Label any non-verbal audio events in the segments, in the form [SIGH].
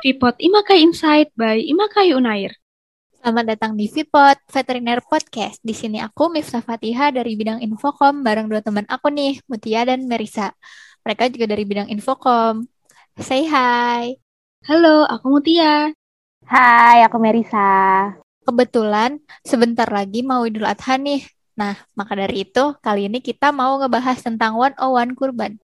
Vipot Imakai Insight by Imakai Unair. Selamat datang di Vipot Veteriner Podcast. Di sini aku Miftah Fatiha dari bidang Infokom bareng dua teman aku nih, Mutia dan Merisa. Mereka juga dari bidang Infokom. Say hi. Halo, aku Mutia. Hai, aku Merisa. Kebetulan sebentar lagi mau Idul Adha nih. Nah, maka dari itu kali ini kita mau ngebahas tentang 101 kurban.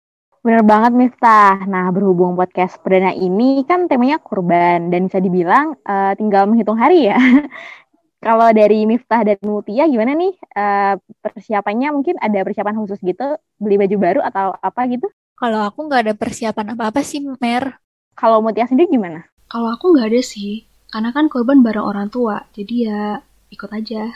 Bener banget Miftah. Nah, berhubung podcast perdana ini kan temanya kurban dan bisa dibilang uh, tinggal menghitung hari ya. [LAUGHS] Kalau dari Miftah dan Mutia gimana nih uh, persiapannya? Mungkin ada persiapan khusus gitu, beli baju baru atau apa gitu? Kalau aku nggak ada persiapan apa-apa sih, Mer. Kalau Mutia sendiri gimana? Kalau aku nggak ada sih, karena kan korban bareng orang tua, jadi ya ikut aja.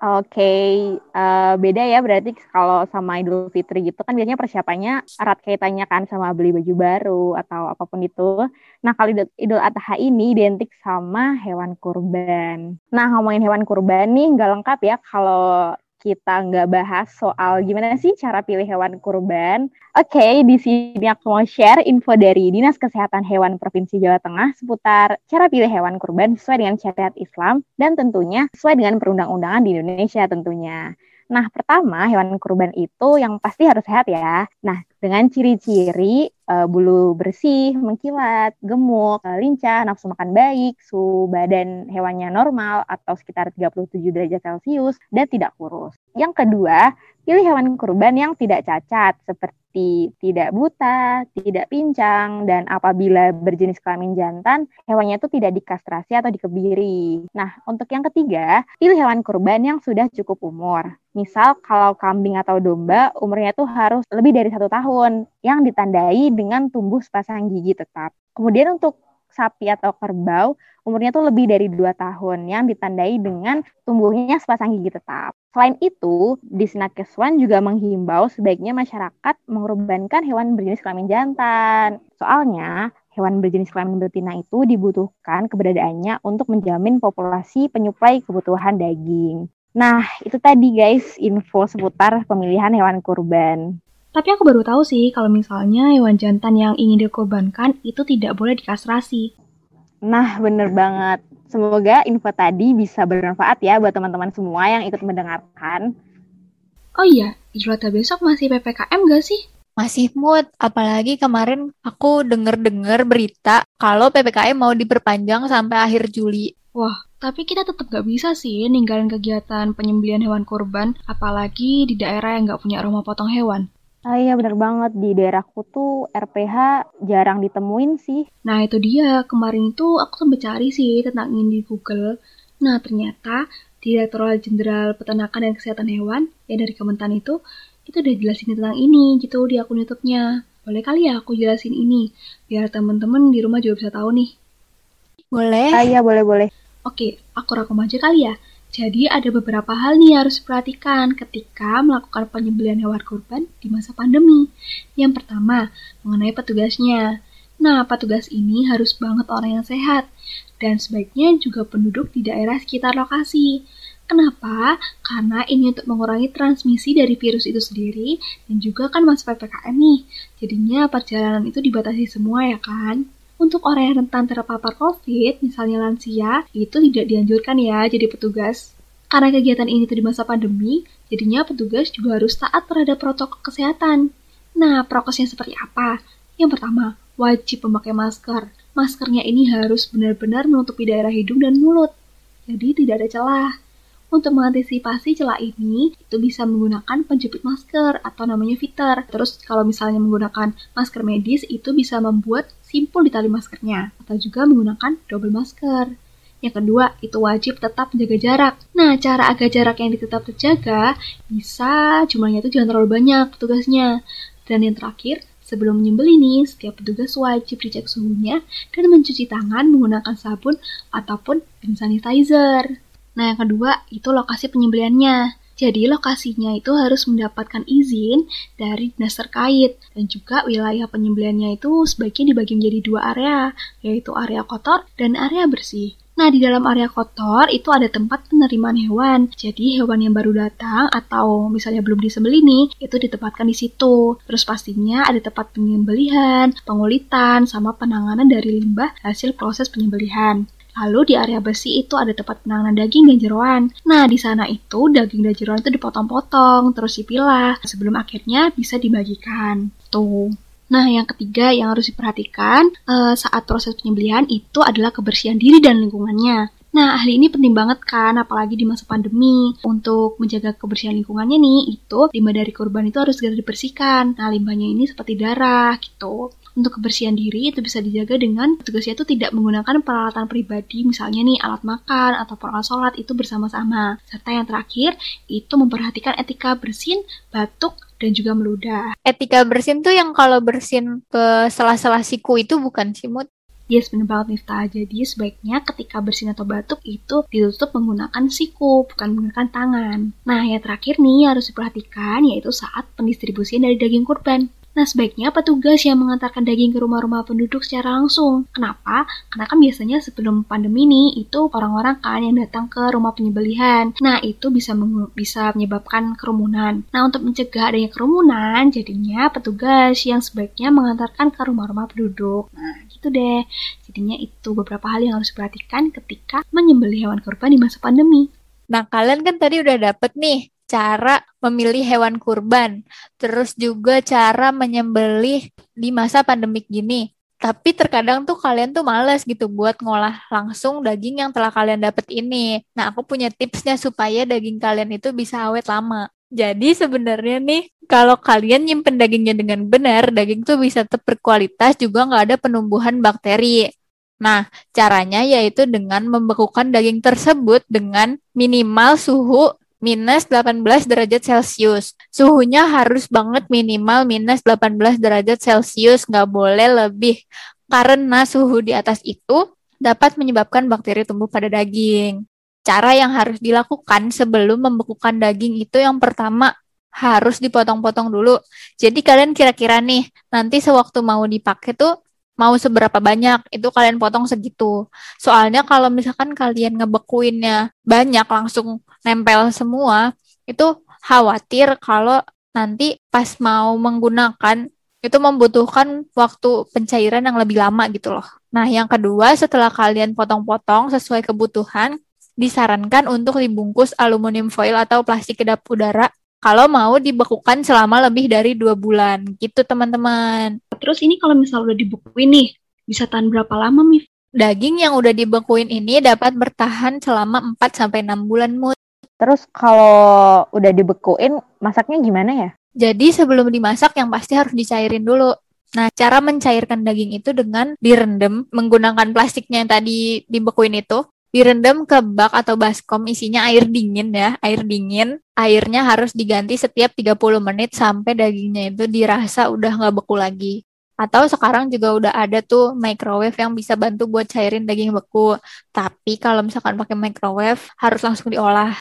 Oke, okay. uh, eh, beda ya berarti kalau sama Idul Fitri gitu kan biasanya persiapannya erat kaitannya kan sama beli baju baru atau apa pun itu. Nah kalau Idul Adha ini identik sama hewan kurban. Nah ngomongin hewan kurban nih nggak lengkap ya kalau kita nggak bahas soal gimana sih cara pilih hewan kurban. Oke, okay, di sini aku mau share info dari Dinas Kesehatan Hewan Provinsi Jawa Tengah seputar cara pilih hewan kurban sesuai dengan syariat Islam dan tentunya sesuai dengan perundang-undangan di Indonesia tentunya. Nah, pertama hewan kurban itu yang pasti harus sehat ya. Nah, dengan ciri-ciri uh, bulu bersih, mengkilat, gemuk, uh, lincah, nafsu makan baik, suhu badan hewannya normal atau sekitar 37 derajat Celcius dan tidak kurus. Yang kedua, pilih hewan kurban yang tidak cacat seperti seperti tidak buta, tidak pincang, dan apabila berjenis kelamin jantan, hewannya itu tidak dikastrasi atau dikebiri. Nah, untuk yang ketiga, pilih hewan kurban yang sudah cukup umur. Misal kalau kambing atau domba umurnya itu harus lebih dari satu tahun yang ditandai dengan tumbuh sepasang gigi tetap. Kemudian untuk sapi atau kerbau umurnya tuh lebih dari dua tahun yang ditandai dengan tumbuhnya sepasang gigi tetap. Selain itu, di Sinakeswan juga menghimbau sebaiknya masyarakat mengorbankan hewan berjenis kelamin jantan. Soalnya, hewan berjenis kelamin betina itu dibutuhkan keberadaannya untuk menjamin populasi penyuplai kebutuhan daging. Nah, itu tadi guys info seputar pemilihan hewan kurban. Tapi aku baru tahu sih kalau misalnya hewan jantan yang ingin dikorbankan itu tidak boleh dikastrasi. Nah, bener banget. Semoga info tadi bisa bermanfaat ya buat teman-teman semua yang ikut mendengarkan. Oh iya, Idul Adha besok masih PPKM gak sih? Masih mood, apalagi kemarin aku denger-dengar berita kalau PPKM mau diperpanjang sampai akhir Juli. Wah, tapi kita tetap gak bisa sih ninggalin kegiatan penyembelian hewan kurban, apalagi di daerah yang gak punya rumah potong hewan. Ah iya bener banget, di daerahku tuh RPH jarang ditemuin sih. Nah itu dia, kemarin itu aku sempat cari sih tentang ini di Google. Nah ternyata Direktorat Jenderal Peternakan dan Kesehatan Hewan yang dari Kementan itu, itu udah jelasin tentang ini gitu di akun YouTube-nya. Boleh kali ya aku jelasin ini, biar temen-temen di rumah juga bisa tahu nih. Boleh? Ah iya boleh-boleh. Oke, aku rangkum aja kali ya. Jadi ada beberapa hal nih harus diperhatikan ketika melakukan penyembelian hewan kurban di masa pandemi. Yang pertama, mengenai petugasnya. Nah, petugas ini harus banget orang yang sehat dan sebaiknya juga penduduk di daerah sekitar lokasi. Kenapa? Karena ini untuk mengurangi transmisi dari virus itu sendiri dan juga kan masa PPKM nih. Jadinya perjalanan itu dibatasi semua ya kan? Untuk orang yang rentan terpapar COVID, misalnya lansia, itu tidak dianjurkan ya jadi petugas. Karena kegiatan ini di masa pandemi, jadinya petugas juga harus taat terhadap protokol kesehatan. Nah, prokesnya seperti apa? Yang pertama, wajib memakai masker. Maskernya ini harus benar-benar menutupi daerah hidung dan mulut. Jadi tidak ada celah. Untuk mengantisipasi celah ini, itu bisa menggunakan penjepit masker atau namanya fitter. Terus kalau misalnya menggunakan masker medis, itu bisa membuat simpul di tali maskernya. Atau juga menggunakan double masker. Yang kedua, itu wajib tetap menjaga jarak. Nah, cara agar jarak yang tetap terjaga, bisa jumlahnya itu jangan terlalu banyak petugasnya. Dan yang terakhir, sebelum menyembelih nih, setiap petugas wajib dicek suhunya dan mencuci tangan menggunakan sabun ataupun hand sanitizer. Nah, yang kedua itu lokasi penyembeliannya. Jadi lokasinya itu harus mendapatkan izin dari dinas terkait dan juga wilayah penyembeliannya itu sebaiknya dibagi menjadi dua area, yaitu area kotor dan area bersih. Nah, di dalam area kotor itu ada tempat penerimaan hewan. Jadi, hewan yang baru datang atau misalnya belum disembelih nih, itu ditempatkan di situ. Terus pastinya ada tempat penyembelihan, pengulitan, sama penanganan dari limbah hasil proses penyembelihan. Lalu di area besi itu ada tempat penanganan daging dan jeroan. Nah, di sana itu daging dan jeroan itu dipotong-potong, terus dipilah sebelum akhirnya bisa dibagikan. Tuh. Nah, yang ketiga yang harus diperhatikan uh, saat proses penyembelihan itu adalah kebersihan diri dan lingkungannya. Nah, hal ini penting banget kan, apalagi di masa pandemi. Untuk menjaga kebersihan lingkungannya nih, itu limbah dari korban itu harus segera dibersihkan. Nah, limbahnya ini seperti darah gitu. Untuk kebersihan diri itu bisa dijaga dengan tugasnya itu tidak menggunakan peralatan pribadi, misalnya nih alat makan atau alat sholat itu bersama-sama. Serta yang terakhir, itu memperhatikan etika bersin, batuk, dan juga meludah. Etika bersin tuh yang kalau bersin ke sela-sela siku itu bukan sih, Mut? Yes, benar banget Miftah. Jadi sebaiknya ketika bersin atau batuk itu ditutup menggunakan siku, bukan menggunakan tangan. Nah, yang terakhir nih harus diperhatikan yaitu saat pendistribusian dari daging kurban. Nah, sebaiknya petugas yang mengantarkan daging ke rumah-rumah penduduk secara langsung. Kenapa? Karena kan biasanya sebelum pandemi ini itu orang-orang kan yang datang ke rumah penyembelihan. Nah, itu bisa bisa menyebabkan kerumunan. Nah, untuk mencegah adanya kerumunan, jadinya petugas yang sebaiknya mengantarkan ke rumah-rumah penduduk. Nah, gitu deh. Jadinya itu beberapa hal yang harus diperhatikan ketika menyembelih hewan kurban di masa pandemi. Nah, kalian kan tadi udah dapet nih cara memilih hewan kurban, terus juga cara menyembelih di masa pandemik gini. Tapi terkadang tuh kalian tuh males gitu buat ngolah langsung daging yang telah kalian dapet ini. Nah, aku punya tipsnya supaya daging kalian itu bisa awet lama. Jadi sebenarnya nih, kalau kalian nyimpen dagingnya dengan benar, daging tuh bisa tetap berkualitas juga nggak ada penumbuhan bakteri. Nah, caranya yaitu dengan membekukan daging tersebut dengan minimal suhu minus 18 derajat Celcius. Suhunya harus banget minimal minus 18 derajat Celcius, nggak boleh lebih. Karena suhu di atas itu dapat menyebabkan bakteri tumbuh pada daging. Cara yang harus dilakukan sebelum membekukan daging itu yang pertama harus dipotong-potong dulu. Jadi kalian kira-kira nih, nanti sewaktu mau dipakai tuh mau seberapa banyak itu kalian potong segitu. Soalnya kalau misalkan kalian ngebekuinnya banyak langsung nempel semua, itu khawatir kalau nanti pas mau menggunakan itu membutuhkan waktu pencairan yang lebih lama gitu loh. Nah, yang kedua setelah kalian potong-potong sesuai kebutuhan, disarankan untuk dibungkus aluminium foil atau plastik kedap udara kalau mau dibekukan selama lebih dari dua bulan gitu teman-teman. Terus ini kalau misalnya udah dibekuin nih, bisa tahan berapa lama Mif? Daging yang udah dibekuin ini dapat bertahan selama 4 sampai 6 bulan mood. Terus kalau udah dibekuin, masaknya gimana ya? Jadi sebelum dimasak yang pasti harus dicairin dulu. Nah, cara mencairkan daging itu dengan direndam menggunakan plastiknya yang tadi dibekuin itu. Direndam ke bak atau baskom isinya air dingin ya, air dingin. Airnya harus diganti setiap 30 menit sampai dagingnya itu dirasa udah nggak beku lagi. Atau sekarang juga udah ada tuh microwave yang bisa bantu buat cairin daging beku. Tapi kalau misalkan pakai microwave harus langsung diolah.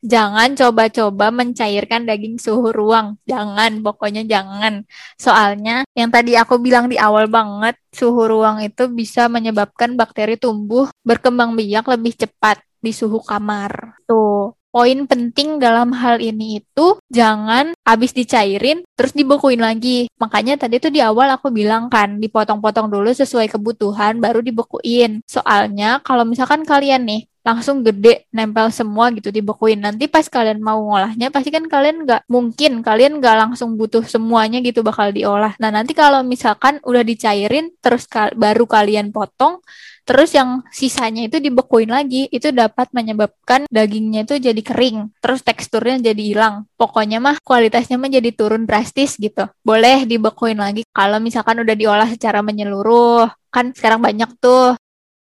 Jangan coba-coba mencairkan daging suhu ruang. Jangan, pokoknya jangan. Soalnya yang tadi aku bilang di awal banget, suhu ruang itu bisa menyebabkan bakteri tumbuh berkembang biak lebih cepat di suhu kamar. Tuh. Poin penting dalam hal ini itu jangan habis dicairin terus dibekuin lagi. Makanya tadi tuh di awal aku bilang kan dipotong-potong dulu sesuai kebutuhan baru dibekuin. Soalnya kalau misalkan kalian nih langsung gede nempel semua gitu dibekuin nanti pas kalian mau ngolahnya pasti kan kalian nggak mungkin kalian nggak langsung butuh semuanya gitu bakal diolah. Nah nanti kalau misalkan udah dicairin terus ka baru kalian potong terus yang sisanya itu dibekuin lagi itu dapat menyebabkan dagingnya itu jadi kering terus teksturnya jadi hilang. Pokoknya mah kualitasnya mah jadi turun drastis gitu. Boleh dibekuin lagi. Kalau misalkan udah diolah secara menyeluruh kan sekarang banyak tuh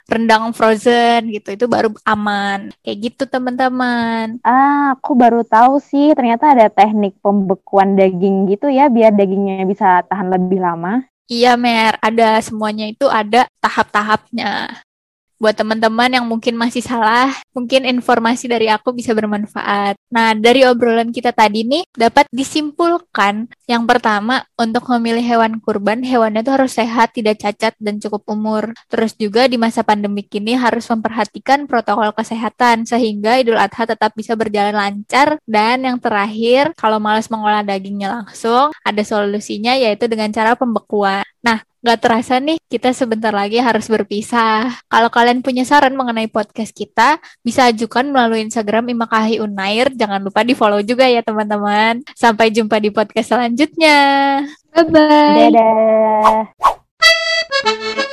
rendang frozen gitu itu baru aman. Kayak gitu teman-teman. Ah aku baru tahu sih ternyata ada teknik pembekuan daging gitu ya biar dagingnya bisa tahan lebih lama. Iya mer. Ada semuanya itu ada tahap-tahapnya buat teman-teman yang mungkin masih salah, mungkin informasi dari aku bisa bermanfaat. Nah, dari obrolan kita tadi nih dapat disimpulkan yang pertama untuk memilih hewan kurban, hewannya itu harus sehat, tidak cacat dan cukup umur. Terus juga di masa pandemi ini harus memperhatikan protokol kesehatan sehingga Idul Adha tetap bisa berjalan lancar dan yang terakhir kalau malas mengolah dagingnya langsung, ada solusinya yaitu dengan cara pembekuan. Nah, Gak terasa nih, kita sebentar lagi harus berpisah. Kalau kalian punya saran mengenai podcast kita, bisa ajukan melalui Instagram Imakahi Unair. Jangan lupa di follow juga ya teman-teman. Sampai jumpa di podcast selanjutnya. Bye-bye. Dadah.